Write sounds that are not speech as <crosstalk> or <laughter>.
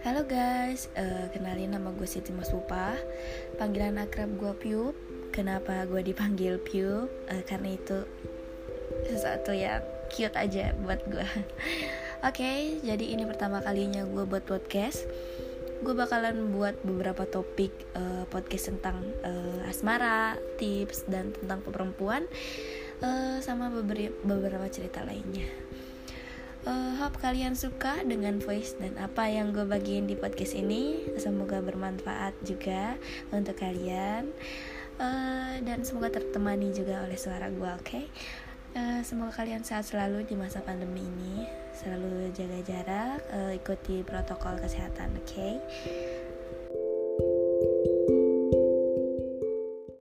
Halo guys, uh, kenalin nama gue Siti Mas Pupa Panggilan akrab gue Piup. Kenapa gue dipanggil Piup? Uh, karena itu sesuatu yang cute aja buat gue. <laughs> Oke, okay, jadi ini pertama kalinya gue buat podcast. Gue bakalan buat beberapa topik uh, podcast tentang uh, asmara, tips, dan tentang perempuan uh, Sama beberapa cerita lainnya uh, hope kalian suka dengan voice dan apa yang gue bagiin di podcast ini semoga bermanfaat juga untuk kalian uh, dan semoga tertemani juga oleh suara gue oke okay? uh, semoga kalian sehat selalu di masa pandemi ini selalu jaga jarak uh, ikuti protokol kesehatan oke okay?